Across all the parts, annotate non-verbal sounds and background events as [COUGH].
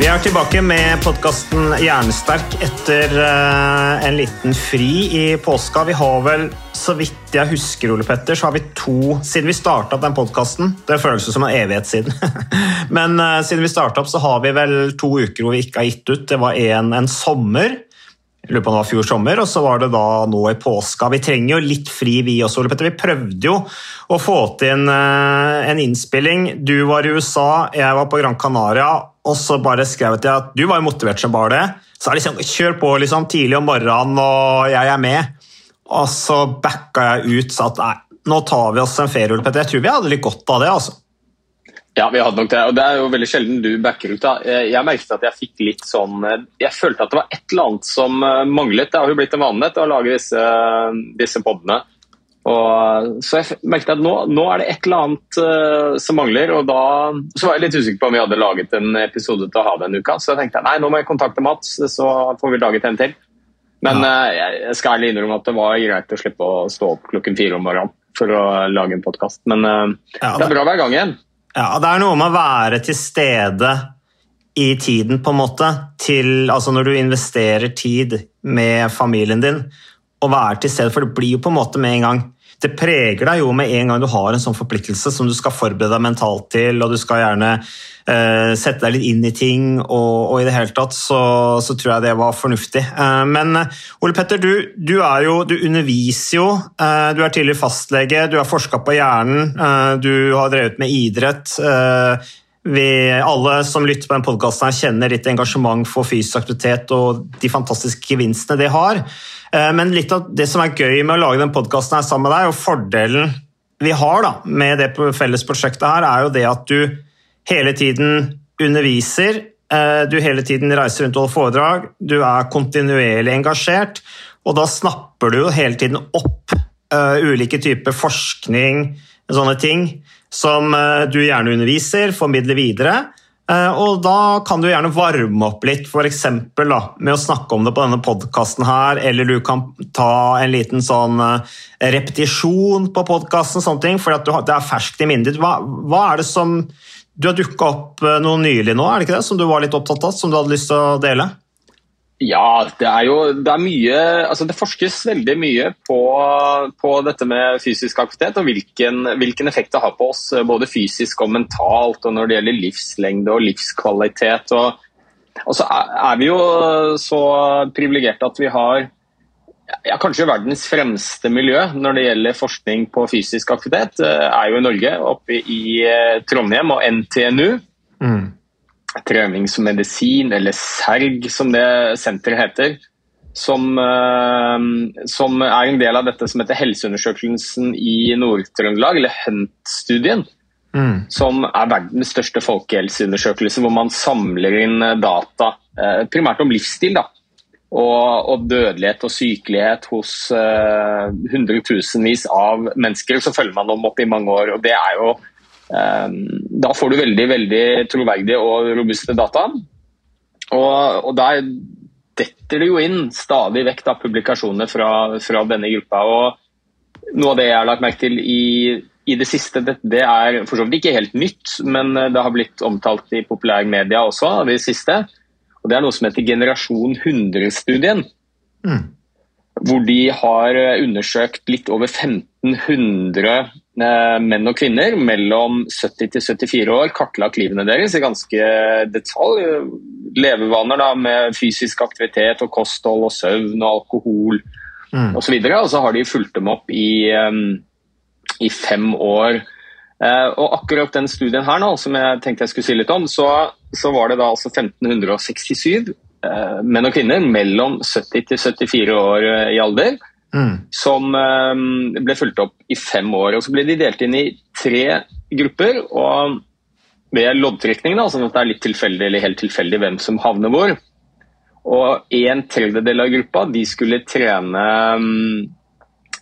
Vi er tilbake med podkasten Hjernesterk etter eh, en liten fri i påska. Vi har vel, så vidt jeg husker, Ole Petter, så har vi to Siden vi starta opp den podkasten Det føles som en evighet siden. [LAUGHS] Men eh, siden vi starta opp, så har vi vel to uker hvor vi ikke har gitt ut. Det var en, en sommer. Jeg lurer på om det var fjor sommer, og så var det da nå i påska. Vi trenger jo litt fri, vi også, Ole Petter. Vi prøvde jo å få til en, eh, en innspilling. Du var i USA, jeg var på Gran Canaria, og så bare skrev jeg til at du var jo motivert som bare det. Så er det liksom, kjør på liksom, tidlig om morgenen, og jeg er med. Og så backa jeg ut, sa at nei, nå tar vi oss en ferie, Ole Petter. Jeg tror vi hadde litt godt av det, altså. Ja, vi hadde nok det. Og det er jo veldig sjelden du backer ut. da. Jeg merket at jeg fikk litt sånn eh, Jeg følte at det var et eller annet som eh, manglet. Det har jo blitt en vanelighet å lage disse, disse podene. Og, så jeg merket at nå, nå er det et eller annet uh, som mangler. og da så var jeg litt usikker på om vi hadde laget en episode til å ha denne uka. Så jeg tenkte nei, nå må jeg kontakte Mats, så får vi laget en til. Men ja. jeg, jeg skal ærlig innrømme at det var greit å slippe å stå opp klokken fire om morgenen for å lage en podkast. Men uh, Ja, det er bra hver gang igjen. Ja, det er noe med å være til stede i tiden, på en måte. Til, altså når du investerer tid med familien din, å være til stede. For det blir jo på en måte med en gang Det preger deg jo med en gang du har en sånn forpliktelse som du skal forberede deg mentalt til, og du skal gjerne uh, sette deg litt inn i ting, og, og i det hele tatt så, så tror jeg det var fornuftig. Uh, men eh, Ole Petter, du, du, er jo, du underviser jo. Uh, du er tidligere fastlege, du har forska på hjernen, du har drevet med idrett. Vi, alle som lytter på den podkasten, kjenner litt engasjement for fysisk aktivitet og de fantastiske gevinstene det har. Eh, Men litt av det som er gøy med å lage den podkasten sammen med deg, og fordelen vi har da, med det felles prosjektet her, er jo det at du hele tiden underviser, eh, du hele tiden reiser rundt og holder foredrag, du er kontinuerlig engasjert, og da snapper du jo hele tiden opp eh, ulike typer forskning, sånne ting, som eh, du gjerne underviser, formidler videre. Eh, Og da kan du gjerne varme opp litt, f.eks. med å snakke om det på denne podkasten her, eller du kan ta en liten sånn eh, repetisjon på podkasten, sånne ting, for det er ferskt i minnet ditt. Hva, hva er det som Du har dukka opp noe nylig nå, er det ikke det, som du var litt opptatt av, som du hadde lyst til å dele? Ja, det er jo det er mye altså Det forskes veldig mye på, på dette med fysisk aktivitet og hvilken, hvilken effekt det har på oss, både fysisk og mentalt, og når det gjelder livslengde og livskvalitet. Og, og så er, vi jo så privilegerte at vi har ja, kanskje verdens fremste miljø når det gjelder forskning på fysisk aktivitet, eh, er jo i Norge, oppe i eh, Trondheim og NTNU treningsmedisin, eller SERG som det senteret heter, som, eh, som er en del av dette som heter Helseundersøkelsen i Nord-Trøndelag, eller HUNT-studien. Som er verdens største folkehelseundersøkelse, hvor man samler inn data eh, primært om livsstil. da, og, og dødelighet og sykelighet hos hundretusenvis uh, av mennesker. Så følger man dem opp i mange år. og det er jo eh, Da får du veldig veldig troverdige og robuste data. Og, og der detter det jo inn stadig vekk da, publikasjoner fra, fra denne gruppa. og Noe av det jeg har lagt merke til i, i det siste, det, det er for så vidt ikke helt nytt, men det har blitt omtalt i populærmedia også. det siste, og Det er noe som heter Generasjon 100-studien. hvor de har eh, undersøkt litt over 1500 eh, menn og kvinner mellom 70 til 74 år. Kartlagt livene deres i ganske detalj. Levevaner da, med fysisk aktivitet og kosthold og søvn og alkohol mm. osv. Og, så og så har de fulgt dem opp i, um, i fem år. Uh, og akkurat den studien her nå, som jeg tenkte jeg skulle si litt om, så, så var det da altså 1567 uh, menn og kvinner mellom 70 til 74 år uh, i alder. Mm. Som eh, ble fulgt opp i fem år. og Så ble de delt inn i tre grupper. og Ved loddtrekning, da, sånn at det er litt tilfeldig eller helt tilfeldig hvem som havner hvor. Og En tredjedel av gruppa de skulle trene um,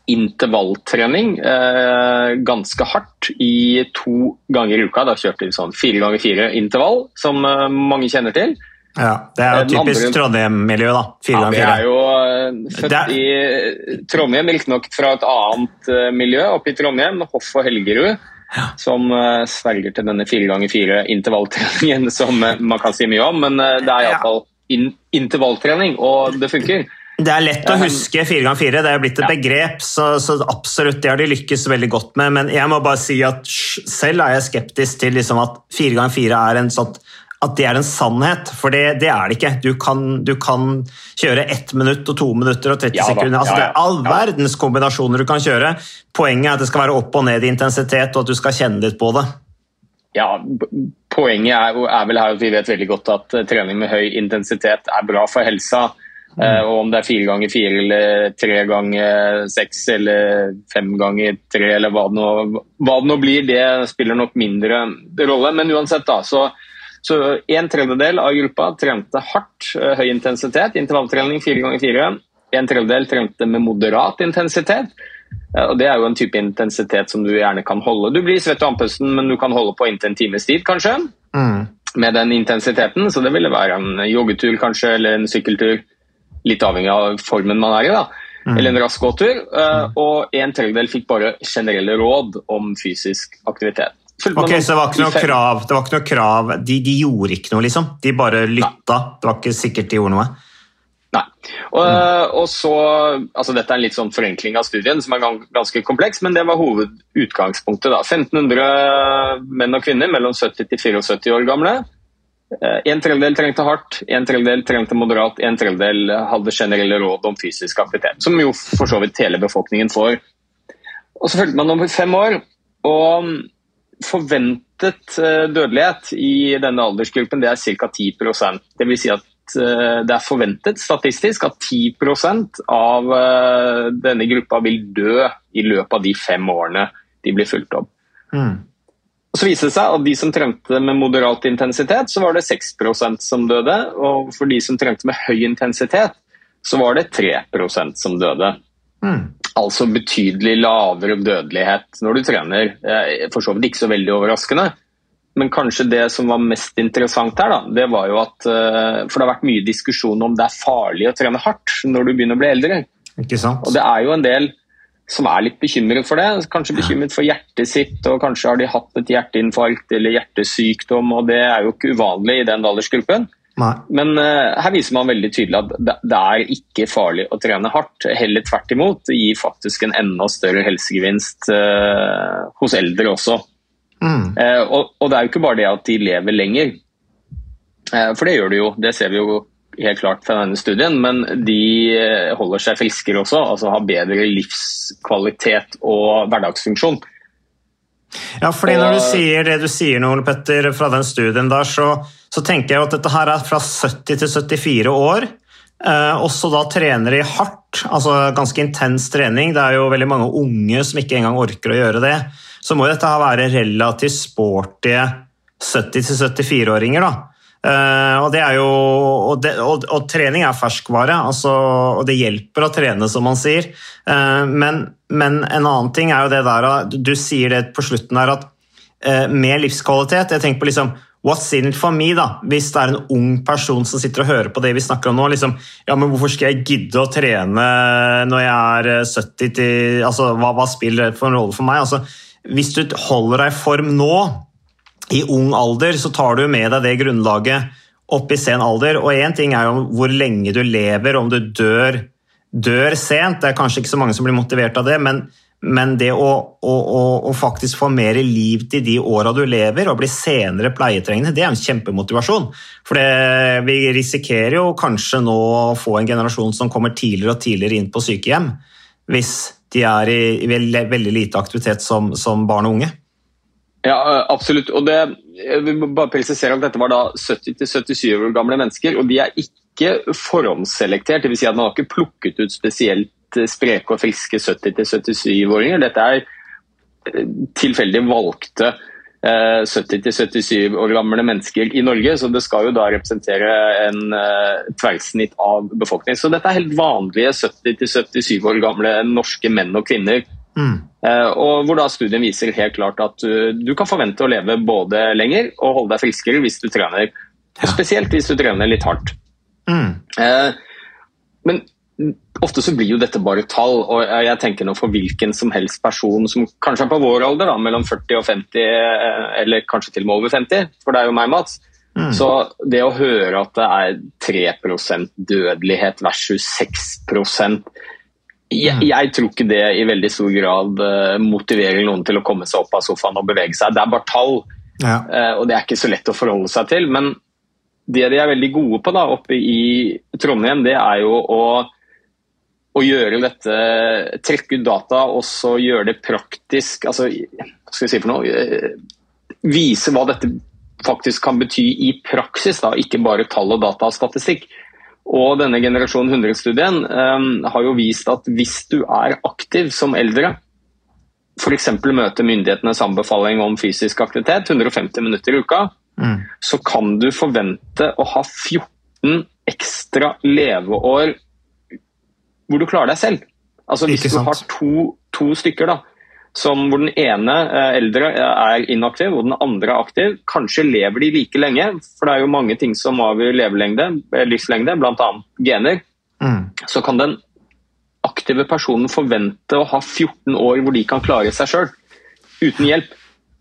intervalltrening eh, ganske hardt i to ganger i uka. Da kjørte de sånn fire ganger fire intervall, som eh, mange kjenner til. Ja, Det er jo typisk andre... Trondheim-miljø, da. Fire ja, det er jo født er... i Trondheim, riktignok fra et annet uh, miljø oppe i Trondheim, Hoff og Helgerud. Ja. Som sverger til denne fire ganger fire intervalltreningen [LAUGHS] som man kan si mye om. Men det er iallfall in intervalltrening, og det funker. Det er lett å huske fire ganger fire, det er blitt et ja. begrep. Så, så, absolutt, det har de lykkes veldig godt med. Men jeg må bare si at selv er jeg skeptisk til liksom at fire ganger fire er en sånn at det er en sannhet, for det, det er det ikke. Du kan, du kan, kjøre ett minutt og to minutter og 30 ja, sekunder. Altså, det er all verdens kombinasjoner du kan kjøre. Poenget er at det skal være opp og ned i intensitet, og at du skal kjenne litt på det. Ja, Poenget er, er vel her at vi vet veldig godt at eh, trening med høy intensitet er bra for helsa. Mm. Uh, og Om det er fire ganger fire eller tre ganger seks eller fem ganger tre eller hva det, nå, hva det nå blir, det spiller nok mindre rolle. Men uansett, da, så så En tredjedel av gruppa trente hardt, eh, høy intensitet, intervalltrening fire ganger fire. En tredjedel trente med moderat intensitet. Eh, og Det er jo en type intensitet som du gjerne kan holde. Du blir svett og andpusten, men du kan holde på inntil en times tid, kanskje. Mm. Med den intensiteten. Så det ville være en joggetur kanskje, eller en sykkeltur. Litt avhengig av formen man er i. da. Mm. Eller en rask gåtur. Eh, og en tredjedel fikk bare generelle råd om fysisk aktivitet. Ok, Så det var ikke noe krav? Ikke noe krav. De, de gjorde ikke noe, liksom? De bare lytta? Nei. Det var ikke sikkert de gjorde noe? Nei. Og, mm. og så, altså Dette er en litt sånn forenkling av studien, som er ganske kompleks, men det var hovedutgangspunktet. da. 1500 menn og kvinner mellom 70 til 74 år gamle. Eh, en tredjedel trengte hardt, en tredjedel trengte moderat, en tredjedel hadde generelle råd om fysisk aktivitet. Som jo for så vidt hele befolkningen får. Og Så fulgte man over fem år. og forventet eh, dødelighet i denne aldersgruppen det er ca. 10% Det vil si at eh, det er forventet statistisk at 10 av eh, denne gruppa vil dø i løpet av de fem årene de blir fulgt opp. Mm. Så viste det seg at De som trente med moderat intensitet, så var det 6% som døde. Og for de som trente med høy intensitet, så var det 3% som døde. Mm. Altså betydelig lavere dødelighet når du trener. For så vidt ikke så veldig overraskende. Men kanskje det som var mest interessant her, da, det var jo at eh, For det har vært mye diskusjon om det er farlig å trene hardt når du begynner å bli eldre. Ikke sant? Og det er jo en del som er litt bekymret for det. Kanskje bekymret for hjertet sitt, og kanskje har de hatt et hjerteinfarkt eller hjertesykdom, og det er jo ikke uvanlig i den aldersgruppen. Nei. Men uh, her viser man veldig tydelig at det, det, er ikke farlig å trene hardt. Heller tvert imot. Det gir faktisk en enda større helsegevinst uh, hos eldre også. Mm. Uh, og, og, det er jo ikke bare det at de lever lenger, for det gjør de jo. Det ser vi jo helt klart fra denne studien, men de holder seg friskere også. Altså har bedre livskvalitet og hverdagsfunksjon. Ja, fordi Når du sier det du sier nå, Petter, fra den studien der, så, så, tenker jeg at dette her er fra 70 til 74 år. Eh, også da trener de hardt, altså ganske intens trening. Det er jo veldig mange unge som ikke engang orker å gjøre det. Så må dette her være relativt sporty 70-74-åringer, da. Uh, og, jo, og, det, og, og, trening er ferskvare, altså, og det hjelper å trene, som man sier. Uh, men, men, en annen ting er jo det der Du sier det på slutten her at uh, med livskvalitet Jeg tenker på liksom What's in it for me, da? Hvis det er en ung person som sitter og hører på det vi snakker om nå. liksom, ja, men Hvorfor skal jeg gidde å trene når jeg er 70 til altså, hva, hva spiller det for en rolle for meg? Altså, hvis du holder deg i form nå i ung alder så tar du med deg det grunnlaget opp i sen alder. Og én ting er jo hvor lenge du lever, om du dør dør sent. Det er kanskje ikke så mange som blir motivert av det, men, men det å, å, å, å, faktisk få mer liv til de åra du lever, og bli senere pleietrengende, det er en kjempemotivasjon. For det, vi risikerer jo kanskje nå å få en generasjon som kommer tidligere og tidligere inn på sykehjem, hvis de er i, veldig lite aktivitet som, som barn og unge. Ja, absolutt. Og det, jeg vil bare presisere at Dette var da 70-77 år gamle mennesker, og de er ikke forhåndsselektert. Dvs. Si at man har ikke plukket ut spesielt spreke og friske 70-77-åringer. Dette er eh, tilfeldig valgte 70-77 eh, år gamle mennesker i Norge, så det skal jo da representere en tverrsnitt av befolkningen. Så dette er helt vanlige 70-77 år gamle norske menn og kvinner Mm. Uh, og hvor da Studien viser helt klart at uh, du kan forvente å leve både lenger og holde deg friskere hvis du trener. Og Spesielt hvis du trener litt hardt. Mm. Uh, men ofte så blir jo dette bare tall, og jeg tenker nå for hvilken som helst person som kanskje er på vår alder, da, mellom 40 og 50, eller kanskje til og med over 50, for det er jo meg, Mats. Mm. Så det å høre at det er 3% dødelighet versus 6 jeg, jeg, tror ikke det i veldig stor grad uh, motiverer noen til å komme seg opp av sofaen og bevege seg. Det er bare tall, ja. uh, og det er ikke så lett å forholde seg til. Men det de er veldig gode på da, oppe i Trondheim, det er jo å, å gjøre dette Trekke ut data og så gjøre det praktisk. altså, hva skal vi si for noe, uh, Vise hva dette faktisk kan bety i praksis, da, ikke bare tall og data og statistikk. Og denne generasjon 100-studien um, har jo vist at hvis du er aktiv som eldre, f.eks. møter myndighetenes anbefaling om fysisk aktivitet 150 minutter i uka, mm. så kan du forvente å ha 14 ekstra leveår hvor du klarer deg selv. Altså Hvis du har to, to stykker, da, som hvor den ene eh, eldre er inaktiv og den andre er aktiv. Kanskje lever de like lenge, for det er jo mange ting som avgjør levelengde, eh, livslengde, bl.a. gener. Mm. Så kan den aktive personen forvente å ha 14 år hvor de kan klare seg sjøl uten hjelp,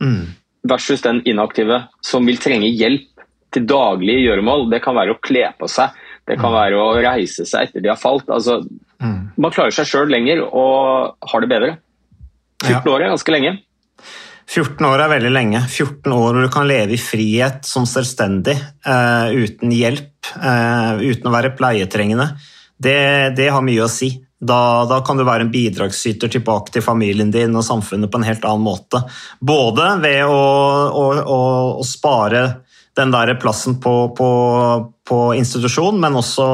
mm. versus den inaktive som vil trenge hjelp til daglige gjøremål. Det kan være å kle på seg, det kan mm. være å reise seg etter de har falt. Altså, mm. Man klarer seg sjøl lenger og har det bedre. 14 år er ganske lenge. 14 år er veldig lenge. 14 år hvor du kan leve i frihet som selvstendig, uh, uten hjelp, uh, uten å være pleietrengende. Det, det, har mye å si. Da, da, kan du være en bidragsyter tilbake til familien din og samfunnet på en helt annen måte. Både ved å, å, å, å spare den der plassen på, på, på institusjon, men også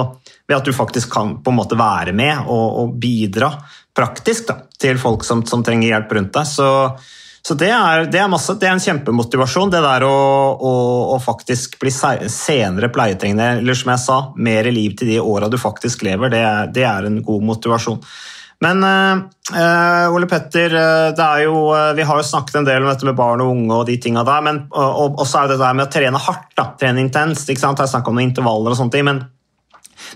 ved at du faktisk kan på en måte være med og, og bidra praktisk da, til folk som, som, trenger hjelp rundt deg. Så, så det, er, det, er masse, det, er, en kjempemotivasjon, det der å, å, å faktisk bli senere pleietrengende, eller som jeg sa, mer liv til de åra du faktisk lever, det er, det er, en god motivasjon. Men uh, Ole Petter, det er jo, vi har jo snakket en del om dette med barn og unge og de tinga der, men også er det der med å trene hardt, da, trene intenst. ikke sant? Jeg snakk om noen intervaller og sånne ting, men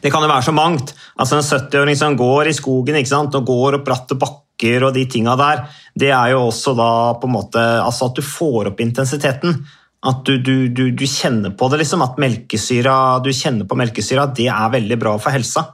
det kan jo være så mangt. Altså En 70-åring som går i skogen og går opp bratte bakker og de tinga der, det er jo også da på en måte altså at du får opp intensiteten. At du, du, du, du kjenner på det, liksom. At melkesyra, du kjenner på melkesyra, det er veldig bra for helsa.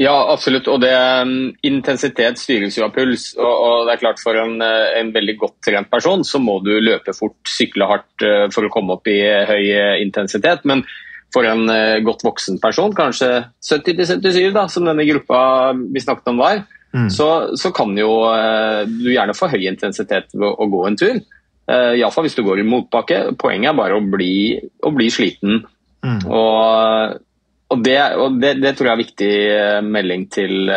Ja, absolutt. Og det, um, intensitet styres jo av puls. Og, og det er klart For en, uh, en, veldig godt trent person så må du løpe fort, sykle hardt uh, for å komme opp i høy uh, intensitet. Men for en godt voksen person, kanskje 70-77, som denne gruppa vi snakket om var, mm. så, så, kan jo uh, du gjerne få høy intensitet ved å gå en tur. Uh, Iallfall hvis du går i motbakke. Poenget er bare å bli, å bli sliten. Mm. Og, og, det, og det, det, tror jeg er viktig melding til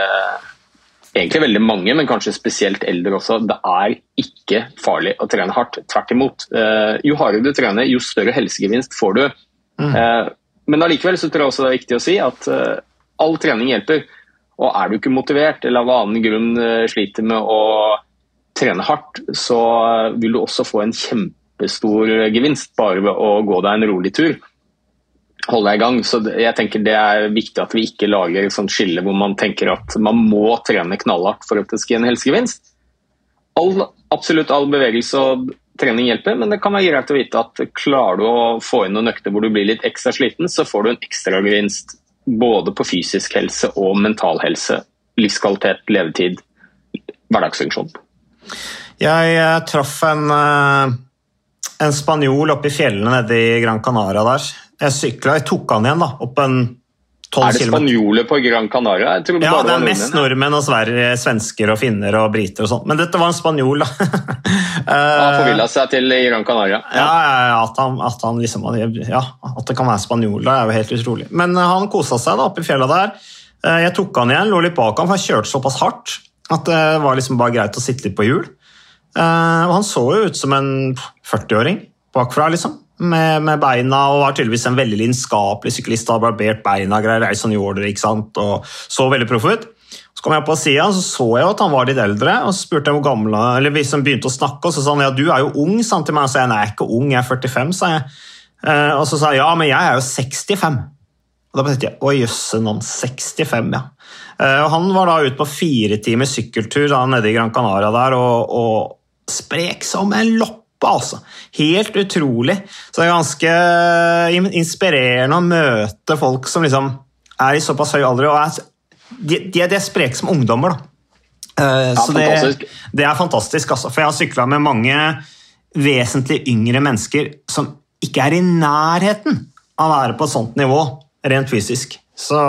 egentlig veldig mange, men kanskje spesielt eldre også. Det er ikke farlig å trene hardt. Tvert imot. Jo hardere du trener, jo større helsegevinst får du. Mm. Men allikevel så tror jeg også det er viktig å si at all trening hjelper. Og er du ikke motivert eller av annen grunn uh, sliter med å trene hardt, så vil du også få en kjempestor gevinst bare ved å gå deg en rolig tur. Holde deg i gang. Så jeg tenker det er viktig at vi ikke lager et sånt skille hvor man tenker at man må trene knallhardt for at det skal gi en helsegevinst. All, absolutt all bevegelse og trening hjelper, men det kan være greit å vite at klarer du å få inn noen økter hvor du blir litt ekstra sliten, så får du en ekstra gevinst både på fysisk helse og mental helse. Livskvalitet, levetid, hverdagsfunksjon. Jeg eh, traff en, eh, en spanjol oppe i fjellene nede i Gran Canaria der. Jeg sykla, jeg tok han igjen da, opp en 12 Er det spanjoler på Gran Canaria? Ja, bare det er mest nordmenn. og sverre, svensker og finner og briter og sånn. Men dette var en spanjol, da. [LAUGHS] Han forvilla seg til Gran Canaria. Ja, ja, ja, at, han, at han liksom Ja, at det kan være spanjol der, er jo helt utrolig. Men eh, han kosa seg da oppe i fjella der. Eh, Jeg tok han igjen, lå litt bak han, for han kjørte såpass hardt at det var liksom bare greit å sitte litt på hjul. Eh, han så jo ut som en 40-åring bakfra, liksom. Med, med beina, og var tydeligvis en veldig lidenskapelig syklist. Hadde barbert beina, greier, reist sånn jorder, ikke sant, og så veldig proff ut. Så kom jeg på sida, så så jeg at han var litt eldre, og så spurte jeg hvor gammel Eller vi som begynte å snakke, og så sa han ja, du er jo ung, sa til meg. Og Så sa jeg nei, jeg er ikke ung, jeg er 45, sa jeg. Eh, Og så sa jeg ja, men jeg er jo 65. Og da tenkte jeg å jøsse navn, 65, ja. Eh, Og han var da ute på fire timer sykkeltur da, nede i Gran Canaria der, og, og sprek som en loppe, altså. Helt utrolig. Så det er ganske inspirerende å møte folk som liksom er i såpass høy alder, og er, de, de, er- de er spreke som ungdommer, da. Eh, Ja, så det, det er fantastisk, altså. For jeg har sykla med mange vesentlig yngre mennesker som ikke er i nærheten av å være på et sånt nivå, rent fysisk. Så,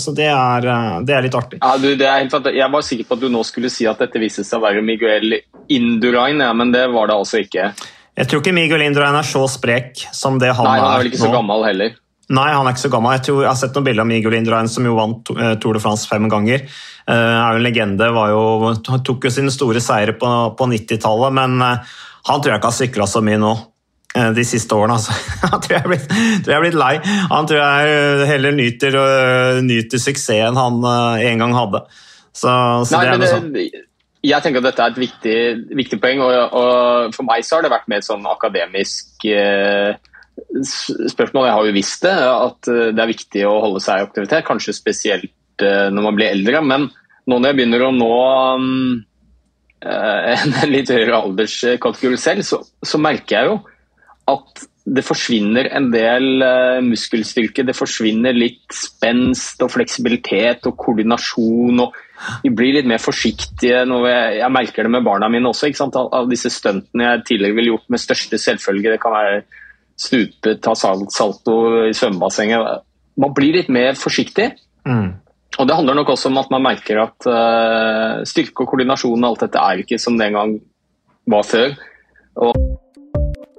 så det, er, eh, det er litt artig. Ja, du, det helt fant- Jeg var sikker på at du nå skulle si at dette viste seg å være Miguel Indurain, ja, men det var det altså ikke. Jeg tror ikke Miguel Indurain er så sprek som det han, er Nei, han er vel ikke så nå. gammel heller. Nei, han er ikke så gammel. Jeg, tror, jeg har sett noen bilder av Miguel Indurain, som jo vant eh, Tour de France fem ganger. Uh, er jo en legende, var jo, tok jo sine store seire på, på 90-tallet, men uh, han tror jeg ikke har sykla så mye nå. Eh, De siste årene, altså. [LAUGHS] Han tror jeg er blitt, tror jeg er blitt lei. Han tror jeg eh, heller nyter, øh, nyter suksessen han en gang hadde. Så, så Nei, det er noe sånn. jeg tenker at dette er et viktig, viktig poeng, og, og for meg så har det vært mer sånn akademisk eh, spørsmål. Jeg har jo visst det, at eh, det er viktig å holde seg i aktivitet, kanskje spesielt eh, når man blir eldre. Men nå når jeg begynner å nå eh, [LAUGHS] en litt høyere alderskategori selv, så, så merker jeg jo at det forsvinner en del eh, muskelstyrke. Det forsvinner litt spenst og fleksibilitet og koordinasjon. og Vi blir litt mer forsiktige. Jeg, jeg merker det med barna mine også. Av, disse stuntene jeg tidligere ville gjort med største selvfølge. Det kan være stupe, ta salto i svømmebassenget. Man blir litt mer forsiktig. Mm. Og Det handler nok også om at man merker at uh, styrke og koordinasjon og alt dette er ikke som det en gang var før.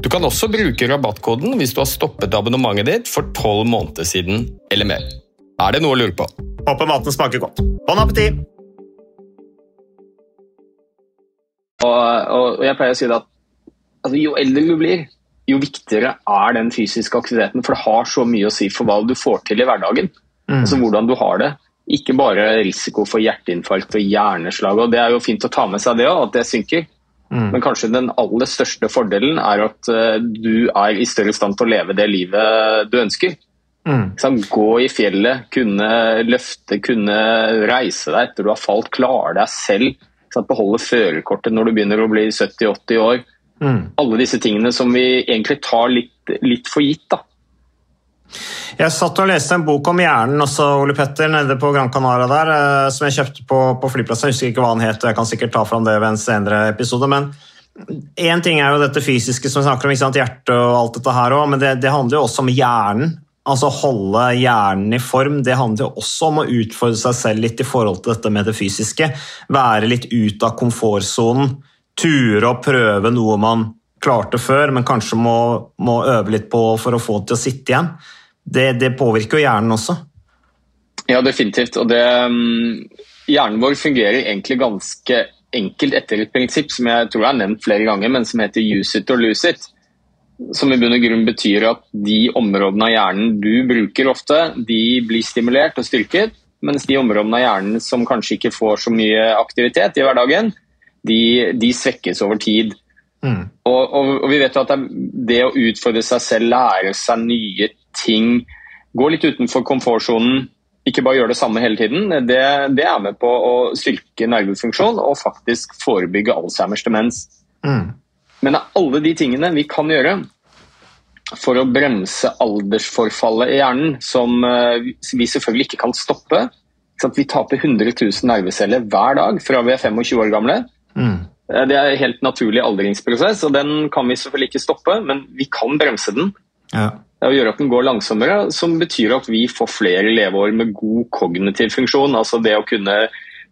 Du kan også bruke rabattkoden hvis du har stoppet abonnementet ditt for tolv måneder siden eller mer. Er det noe å lure på? Håper maten smaker godt. Bon appétit! Og, og, og jeg pleier å si det at altså, jo eldre du blir, jo viktigere er den fysiske aktiviteten. For det har så mye å si for hva du får til i hverdagen. Altså hvordan du har det. Ikke bare risiko for hjerteinfarkt og hjerneslag. og Det er jo fint å ta med seg det òg, at det synker. Men kanskje den aller største fordelen er at eh, du er i større stand til å leve det livet du ønsker. Mm. Gå i fjellet, kunne løfte, kunne reise deg etter du har falt, klare deg selv. Beholde førerkortet når du begynner å bli 70-80 år. Alle disse tingene som vi egentlig tar litt, litt for gitt. da. Jeg satt og leste en bok om hjernen også, Ole Petter, nede på Gran Canaria der, eh, som jeg kjøpte på, på flyplassen. Jeg husker ikke hva den het, jeg kan sikkert ta fram det ved en senere episode. Men én ting er jo dette fysiske som vi snakker om, ikke sant? hjerte og alt dette her òg, men det, det handler jo også om hjernen. Altså holde hjernen i form. Det handler jo også om å utfordre seg selv litt i forhold til dette med det fysiske. Være litt ut av komfortsonen. Ture og prøve noe man klarte før, men kanskje må, må øve litt på for å få det til å sitte igjen. Det, det påvirker jo hjernen også. Ja, definitivt. Og det, mm, hjernen vår fungerer egentlig ganske enkelt etter et prinsipp som jeg tror jeg har nevnt flere ganger, men som heter use it or lose it. Som i bunn og grunn betyr at de områdene av hjernen du bruker ofte, de blir stimulert og styrket, mens de områdene av hjernen som kanskje ikke får så mye aktivitet i hverdagen, de, de svekkes over tid. Og, og, og vi vet jo at det, det å utfordre seg selv, lære seg nye ting, gå litt utenfor komfortsonen, ikke bare gjøre det samme hele tiden, det, det er med på å styrke nervefunksjon og faktisk forebygge Alzheimers demens. Men av alle de tingene vi kan gjøre for å bremse aldersforfallet i hjernen, som eh, vi selvfølgelig ikke kan stoppe? Vi taper 100 000 nerveceller hver dag fra vi er 25 år gamle. Mm. Det er en helt naturlig aldringsprosess, og den kan vi selvfølgelig ikke stoppe, men vi kan bremse den. Ja. Å gjøre at den går langsommere, som betyr at vi får flere leveår med god kognitiv funksjon. Altså det å kunne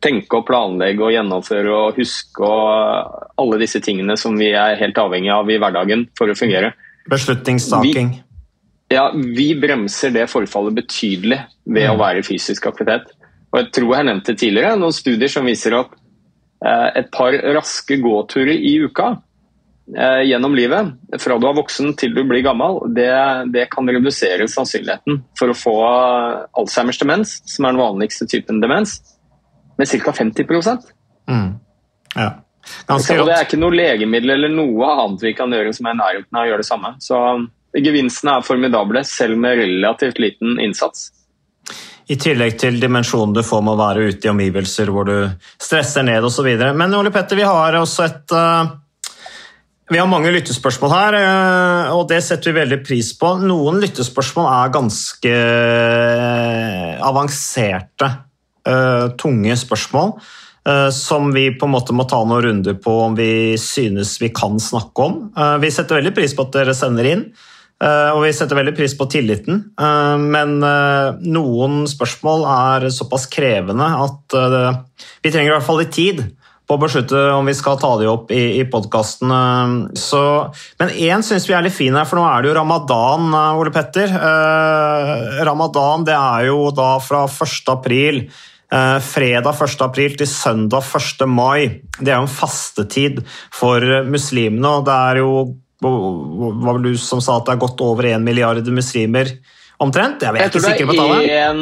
tenke og planlegge og gjennomføre og huske og alle disse tingene som vi er helt avhengig av i hverdagen for å fungere. Beslutningstaking. Ja, vi bremser det forfallet betydelig ved å være i fysisk aktivitet. Og jeg tror jeg nevnte tidligere noen studier som viser at eh, et par raske gåturer i uka eh, gjennom livet, fra du er voksen til du blir gammel, det, det kan redusere sannsynligheten for å få Alzheimers demens, som er den vanligste typen demens, med ca. 50 Ja. Ganske Ganske Det er ikke noe legemiddel eller noe annet vi kan gjøre som er i nærheten av å gjøre det samme. Så gevinstene er formidable, selv med relativt liten innsats. I tillegg til dimensjonen du får med å være ute i omgivelser hvor du stresser ned osv. Men Ole Petter, vi har også et eh, Vi har mange lyttespørsmål her, eh, og det setter vi veldig pris på. Noen lyttespørsmål er ganske eh, avanserte, eh, tunge spørsmål. Som vi på en måte må ta noen runder på om vi synes vi kan snakke om. Vi setter veldig pris på at dere sender inn. Og vi setter veldig pris på tilliten, men noen spørsmål er såpass krevende at vi trenger i hvert fall litt tid på å beslutte om vi skal ta de opp i, i podkasten. Men én syns vi er litt fin her, for nå er det jo ramadan, eh, Ole Petter. Eh, ramadan det er jo da fra 1. april. Eh, fredag 1. april til søndag 1. mai. Det er jo en fastetid for muslimene, og det er jo var vel du som sa at det er godt over én milliard muslimer omtrent? Jeg vet ikke er på tallet. En,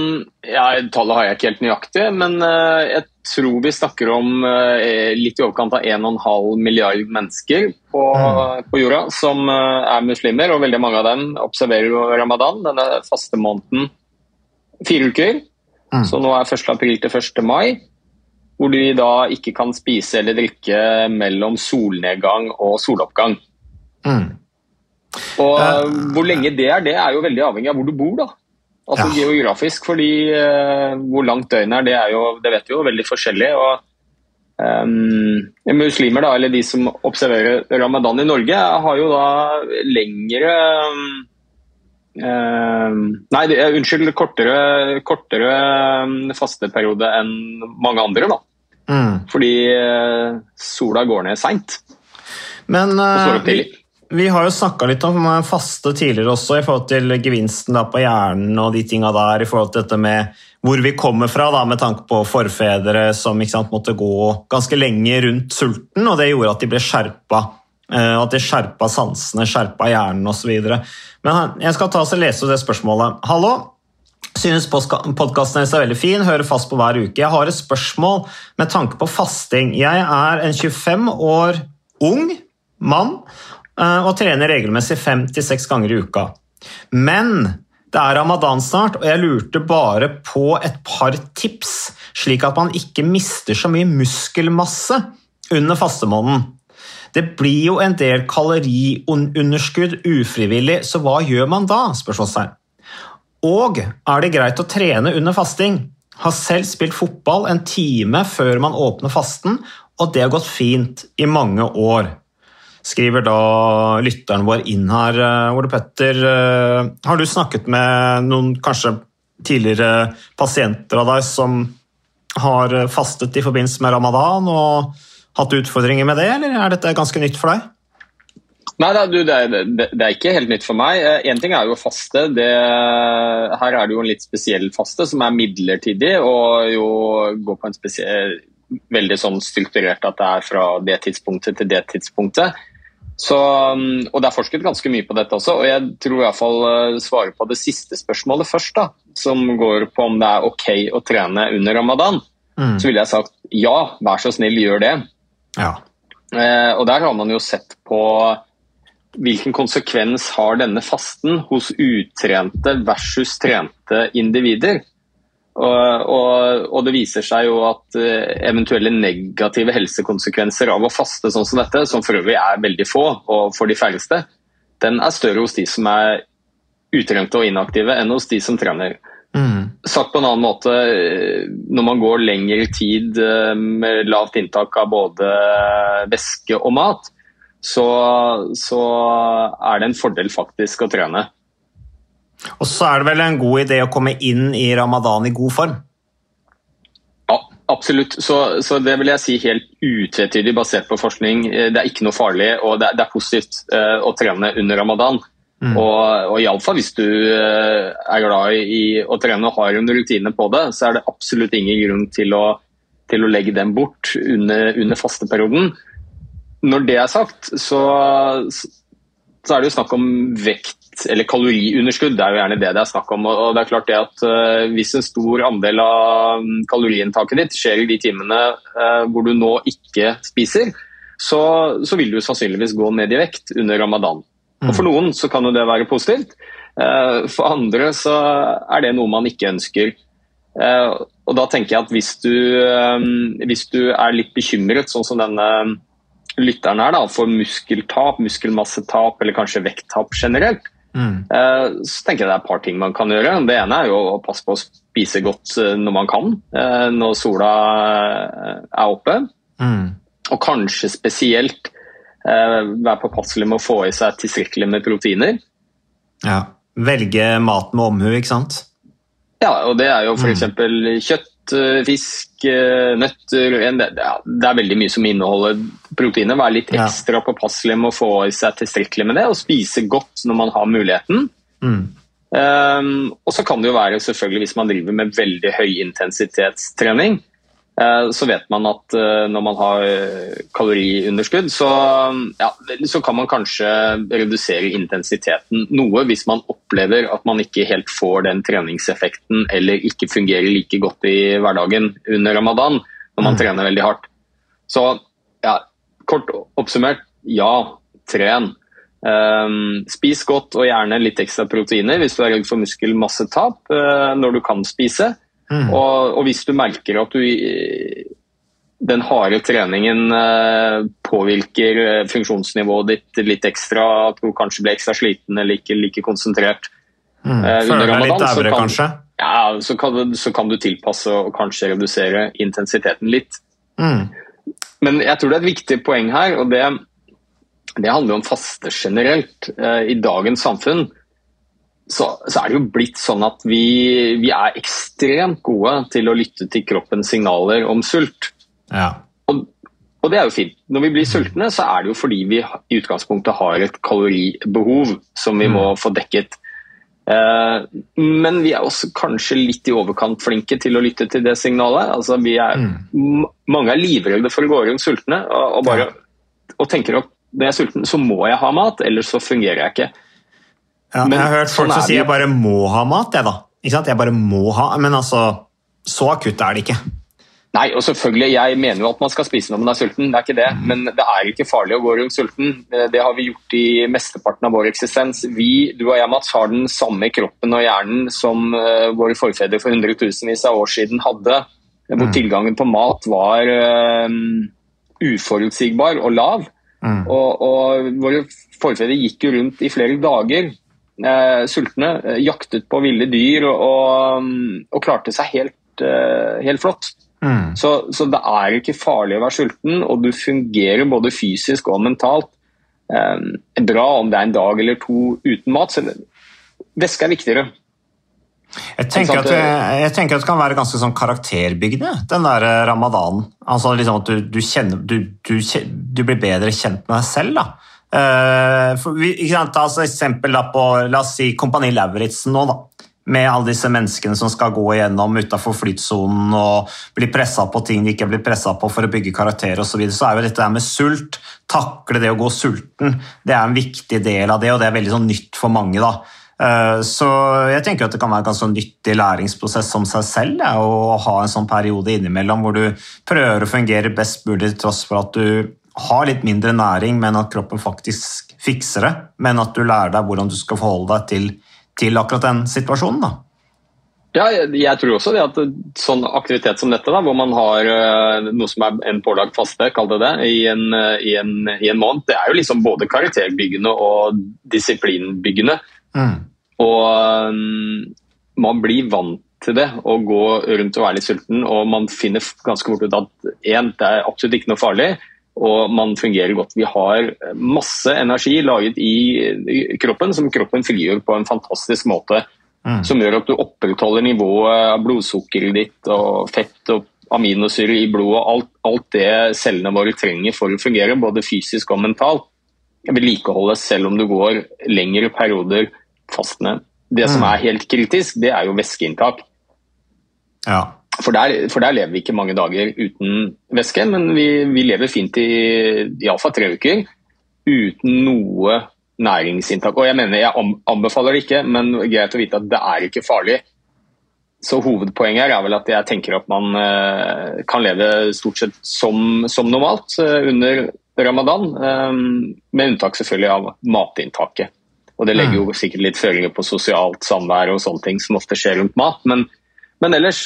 ja, tallet har jeg ikke helt nøyaktig, men jeg tror vi snakker om uh, litt i overkant av 1,5 milliard mennesker på, mm. på jorda som uh, er muslimer, og veldig mange av dem observerer jo ramadan, denne faste måneden, fire uker. Mm. Så nå er 1. april til 1. mai. Hvor de da ikke kan spise eller drikke mellom solnedgang og soloppgang. Mm. Og uh, Hvor lenge det er, det er jo veldig avhengig av hvor du bor. da. Altså ja. Geografisk, fordi uh, hvor langt døgnet er, det er jo, det vet vi jo, veldig forskjellig. og um, Muslimer, da, eller de som observerer ramadan i Norge, har jo da lengre um, Nei, det, unnskyld, kortere, kortere fasteperiode enn mange andre, da. Mm. Fordi uh, sola går ned seint. Men uh, vi har jo snakka litt om faste tidligere også, i forhold til gevinsten på hjernen og de tinga der, i forhold til dette med hvor vi kommer fra, da, med tanke på forfedre som sant, måtte gå ganske lenge rundt sulten, og det gjorde at de ble skjerpa. Eh, at de skjerpa sansene, skjerpa hjernen osv. Men jeg skal ta og lese det spørsmålet. Hallo, Synes podkasten deres er veldig fin, hører fast på hver uke. Jeg har et spørsmål med tanke på fasting. Jeg er en 25 år ung mann Eh, og trener regelmessig fem til seks ganger i uka. Men det er ramadan snart, og jeg lurte bare på et par tips, slik at man ikke mister så mye muskelmasse under fastemåneden. Det blir jo en del kaloriunderskudd ufrivillig, så hva gjør man da? spørsmålstegn. Og er det greit å trene under fasting? Har selv spilt fotball en time før man åpner fasten, og det har gått fint i mange år skriver da lytteren vår inn her. Eh, Ole Petter, eh, har du snakket med noen kanskje tidligere pasienter av deg som har fastet i forbindelse med ramadan og hatt utfordringer med det, eller er dette ganske nytt for deg? Nei, det, er, det, er, ikke helt nytt for meg. Én eh, ting er jo faste. Det, her er det jo en litt spesiell faste som er midlertidig og jo går på en spesiell veldig sånn strukturert at det er fra det tidspunktet til det tidspunktet. Så, um, og Det er forsket ganske mye på dette også, og jeg tror i hvert fall svare på det siste spørsmålet først. da, Som går på om det er ok å trene under ramadan. Mm. Så ville jeg sagt ja, vær så snill, gjør det. Ja. Eh, og Der har man jo sett på hvilken konsekvens har denne fasten hos utrente versus trente individer. Og, og, og, det viser seg jo at eh, eventuelle negative helsekonsekvenser av å faste sånn som dette, som for øvrig er veldig få og for de færreste, den er større hos de som er utrente og inaktive enn hos de som trener. Mm. Sagt på en annen måte, når man går lengre tid eh, med lavt inntak av både væske og mat, så, så er det en fordel faktisk å trene. Og så er det vel en god idé å komme inn i ramadan i god form? Ja, absolutt. Så, så det vil jeg si helt utvetydig basert på forskning. Eh, det er ikke noe farlig, og det er, det er positivt uh, å trene under ramadan. Mm. Og, og iallfall hvis du uh, er glad i å trene og har en rutine på det, så er det absolutt ingen grunn til å, til å legge den bort under, under fasteperioden. Når det er sagt, så, så er det jo snakk om vekt eller kaloriunderskudd, det er jo gjerne det det er snakk om. og det er klart det at uh, Hvis en stor andel av mm, kaloriinntaket ditt skjer i de timene uh, hvor du nå ikke spiser, så, så, vil du sannsynligvis gå ned i vekt under ramadan. Og For mm. noen så kan jo det være positivt, uh, for andre så er det noe man ikke ønsker. og da tenker jeg at hvis du, hvis du er litt bekymret, sånn som denne lytteren her da, for muskeltap, muskelmassetap eller kanskje vekttap generelt, Mm. Eh, så tenker jeg det er et par ting man kan gjøre. Det ene er jo å passe på å spise godt eh, når man kan, eh, når sola er oppe. Mm. Og kanskje spesielt være påpasselig med å få i seg tilstrekkelig med proteiner. Ja, Velge mat med omhu, ikke sant? Ja, og det er jo f.eks. Mm. kjøtt, eh, fisk, eh, nøtter det, er veldig mye som inneholder proteiner. Være litt ekstra påpasselig med å få i seg tilstrekkelig med det, og spise godt når man har muligheten. Mm. Um, og så kan det jo være selvfølgelig hvis man driver med veldig høyintensitetstrening, eh, så vet man at eh, når man har eh, kaloriunderskudd, så, ja, så kan man kanskje redusere intensiteten noe hvis man opplever at man ikke helt får den treningseffekten eller ikke fungerer like godt i hverdagen under ramadan når man trener veldig hardt. Så ja, kort oppsummert, ja, tren. Um, spis godt og gjerne litt ekstra proteiner hvis du er redd for muskelmassetap uh, når du kan spise. Mm. Og, og hvis du merker at du den harde treningen uh, påvirker uh, funksjonsnivået ditt litt ekstra, at du kanskje blir ekstra sliten eller ikke like konsentrert Mm. uh, Føler under deg litt ramadan, så kan, kanskje? ja, så, kan du, så kan du tilpasse og kanskje redusere intensiteten litt. Mm. Men jeg tror det er et viktig poeng her, og det, det handler om faste generelt. Eh, I dagens samfunn så, så er det jo blitt sånn at vi, vi er ekstremt gode til å lytte til kroppens signaler om sult. Ja. Og, og det er jo fint. Når vi blir sultne, så er det jo fordi vi i utgangspunktet har et kaloribehov som vi må få dekket. Eh, men vi er også kanskje litt i overkant flinke til å lytte til det signalet. Altså, vi er, mm. mange er livredde for å gå rundt sultne og, og, bare, og tenker at når jeg er sulten, så må jeg ha mat, ellers så fungerer jeg ikke. Ja, Men jeg har hørt folk sånn som er sier jeg bare må ha mat, jeg da. Ikke sant? Jeg bare må ha, Men altså, så akutt er det ikke. Nei, og selvfølgelig, Jeg mener jo at man skal spise når man er sulten, det er ikke det. men det er ikke farlig å gå rundt sulten. Eh, Det har vi gjort i mesteparten av vår eksistens. Vi, du og jeg, Mats, har den samme kroppen og hjernen som eh, våre forfedre for hundretusenvis av år siden hadde. Hvor tilgangen på mat var eh, uforutsigbar og lav. Og, og våre forfedre gikk jo rundt i flere dager sultne, eh, jaktet på ville dyr og, og, og klarte seg helt, eh, helt flott. Mm. Så, så det er ikke farlig å være sulten, og du fungerer både fysisk og mentalt. Eh, bra om det er en dag eller to uten mat. Så væske er viktigere. Jeg tenker, at jeg tenker at det kan være ganske sånn karakterbyggende, den der eh, ramadanen. Altså liksom at du, du, kjenner, du, du, du blir bedre kjent med deg selv. da. Eh, for vi, sant, altså eksempel på, La oss si Kompani Lauritzen nå, da. Med alle disse menneskene som skal gå igjennom utafor flytsonen og bli pressa på ting de ikke blir pressa på for å bygge karakter osv., så, videre, så er jo dette med sult, takle det å gå sulten, det er en viktig del av det, og det er veldig sånn nytt for mange. da. Eh, Så jeg tenker at det kan være en ganske nyttig læringsprosess som seg selv ja, å ha en sånn periode innimellom hvor du prøver å fungere best mulig tross for at du har litt mindre næring, men at kroppen faktisk fikser det. Men at du lærer deg hvordan du skal forholde deg til, til akkurat den situasjonen. da. Ja, jeg, tror også det at sånn aktivitet som dette, da, hvor man har eh, noe som er en pålagt faste, kall det det, i en, i, en, i en måned, det er jo liksom både karakterbyggende og disiplinbyggende. Og um, man blir vant til det, å gå rundt og være litt sulten, og man finner ganske fort ut at én, det er absolutt ikke noe farlig, og man fungerer godt. Vi har masse energi laget i kroppen som kroppen frigjør på en fantastisk måte. Som gjør at du opprettholder nivået av blodsukkeret ditt og fett og aminosyre i blodet. Alt, alt det cellene våre trenger for å fungere, både fysisk og mentalt. Vedlikeholdes selv om du går lengre perioder fastende. Det som Mm. er helt kritisk, det er jo væskeinntak. Ja. For der, for der lever vi ikke mange dager uten væske, men vi, vi lever fint i iallfall tre uker uten noe næringsinntak. Og jeg mener, jeg anbefaler det ikke, men greit å vite at det er ikke farlig. Så hovedpoenget er vel at jeg tenker at man eh, kan leve stort sett som, som normalt eh, under ramadan, eh, med unntak selvfølgelig av matinntaket. Og det legger jo sikkert litt føringer på sosialt samvær og sånne ting som ofte skjer rundt mat, men, men ellers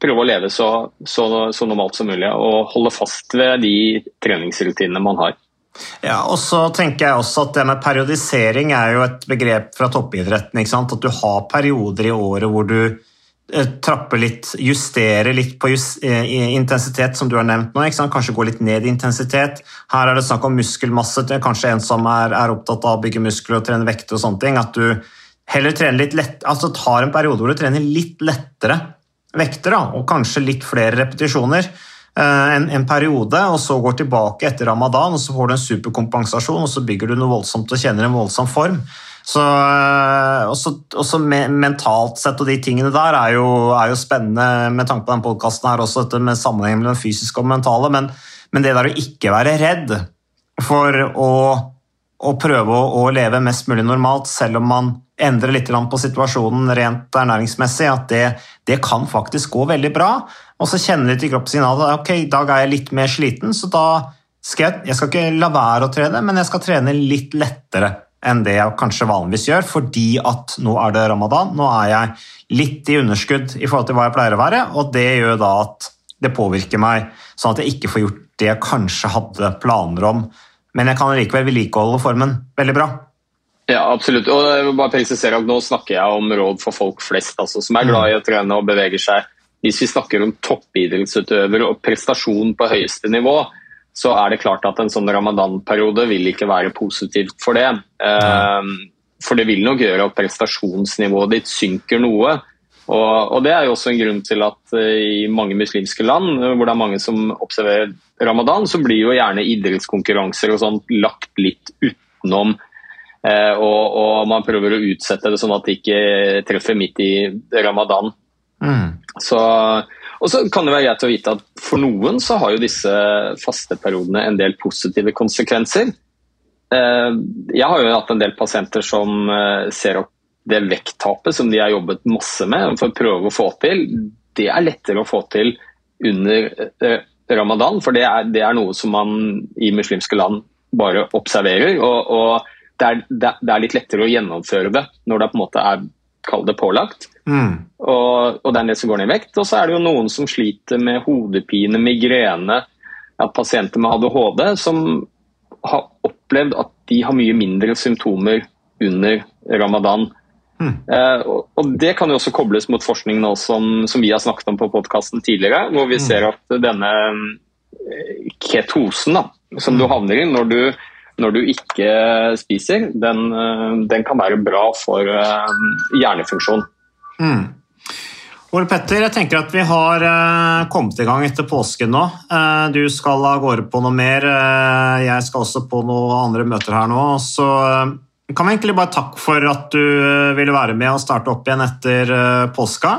prøve å leve så, så, så normalt som mulig og holde fast ved de treningsrutinene man har. Ja, og så tenker jeg også at det med periodisering er jo et begrep fra toppidretten. At du har perioder i året hvor du eh, trapper litt, justerer litt på just, eh, intensitet, som du har nevnt nå. Kanskje gå litt ned i intensitet. Her er det snakk om muskelmasse. Det kanskje en som er, er opptatt av å bygge muskler og trene vekter og sånne ting. At du heller trener litt lett, altså tar en periode hvor du trener litt lettere vekter, da, og kanskje litt flere repetisjoner eh, en, en, periode, og så går tilbake etter ramadan, og så får du en superkompensasjon, og så bygger du noe voldsomt og kjenner en voldsom form. Så, eh, også, også mentalt sett og de tingene der er jo, er jo spennende med tanke på den podkasten her også, dette med sammenhengen mellom fysisk og mentale, men, men, det der å ikke være redd for å, å prøve å, leve mest mulig normalt, selv om man endrer litt på situasjonen rent ernæringsmessig, at det, det kan faktisk gå veldig bra. Og så kjenner de til kroppssignalet ok, i dag er jeg litt mer sliten, så da skal jeg, jeg skal ikke la være å trene, men jeg skal trene litt lettere enn det jeg kanskje vanligvis gjør, fordi at nå er det ramadan, nå er jeg litt i underskudd i forhold til hva jeg pleier å være, og det gjør da at det påvirker meg, sånn at jeg ikke får gjort det jeg kanskje hadde planer om. Men jeg kan likevel vedlikeholde formen veldig bra. Ja, absolutt. Og jeg vil bare presisere at Nå snakker jeg om råd for folk flest, altså, som er glad i å trene og beveger seg. Hvis vi snakker om toppidrettsutøvere og prestasjon på høyeste nivå, så er det klart at en sånn ramadan-periode vil ikke være positivt for det. Mm. For det vil nok gjøre at prestasjonsnivået ditt synker noe. Og, Det er jo også en grunn til at eh, i mange muslimske land hvor det er mange som observerer ramadan, så blir jo gjerne idrettskonkurranser og sånt lagt litt utenom. Eh, og, og, man prøver å utsette det sånn at det ikke treffer midt i ramadan. Mm. Så og så kan det være greit å vite at For noen så har jo disse fasteperiodene en del positive konsekvenser. Eh, jeg har jo hatt en del pasienter som eh, ser opp det vekttapet som de har jobbet masse med for å prøve å få til, det er lettere å få til under eh, ramadan. For det er, det er noe som man i muslimske land bare observerer. og, og det er, det er, litt lettere å gjennomføre det når det på en måte er kall det pålagt. Mm. Og, og, det er det som går ned i vekt. Og så er det jo noen som sliter med hodepine, migrene, at pasienter med ADHD som har opplevd at de har mye mindre symptomer under ramadan. Mm. Eh, og, og, Det kan jo også kobles mot forskning nå som, som vi har snakket om på podkasten tidligere, hvor vi mm. ser at denne eh, ketosen da, som du mm. havner i når du når du ikke spiser, den, eh, den kan være bra for eh, hjernefunksjon. Mm. Ole Petter, jeg tenker at vi har kommet i gang etter påsken nå. Du skal av gårde på noe mer. Jeg skal også på noen andre møter her nå. Så kan vi egentlig bare takke for at du ville være med og starte opp igjen etter påska.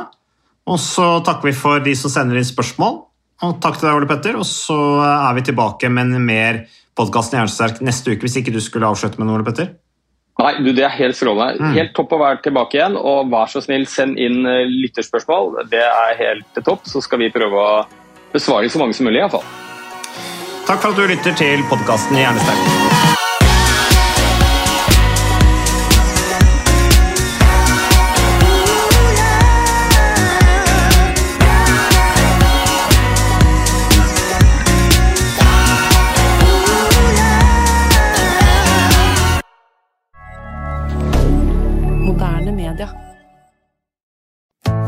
Og så takker vi for de som sender inn spørsmål. Og takk til deg, Ole Petter. Og så er vi tilbake med en mer podkasten Jernsterk neste uke, hvis ikke du skulle avslutte med noe, Ole Petter? Nei, du, det er helt strålende. Mm. Helt topp å være tilbake igjen. Og vær så snill, send inn eh, lytterspørsmål. Det er helt topp. Så skal vi prøve å besvare så mange som mulig, iallfall. Takk for at du lytter til podkasten Hjernesterk.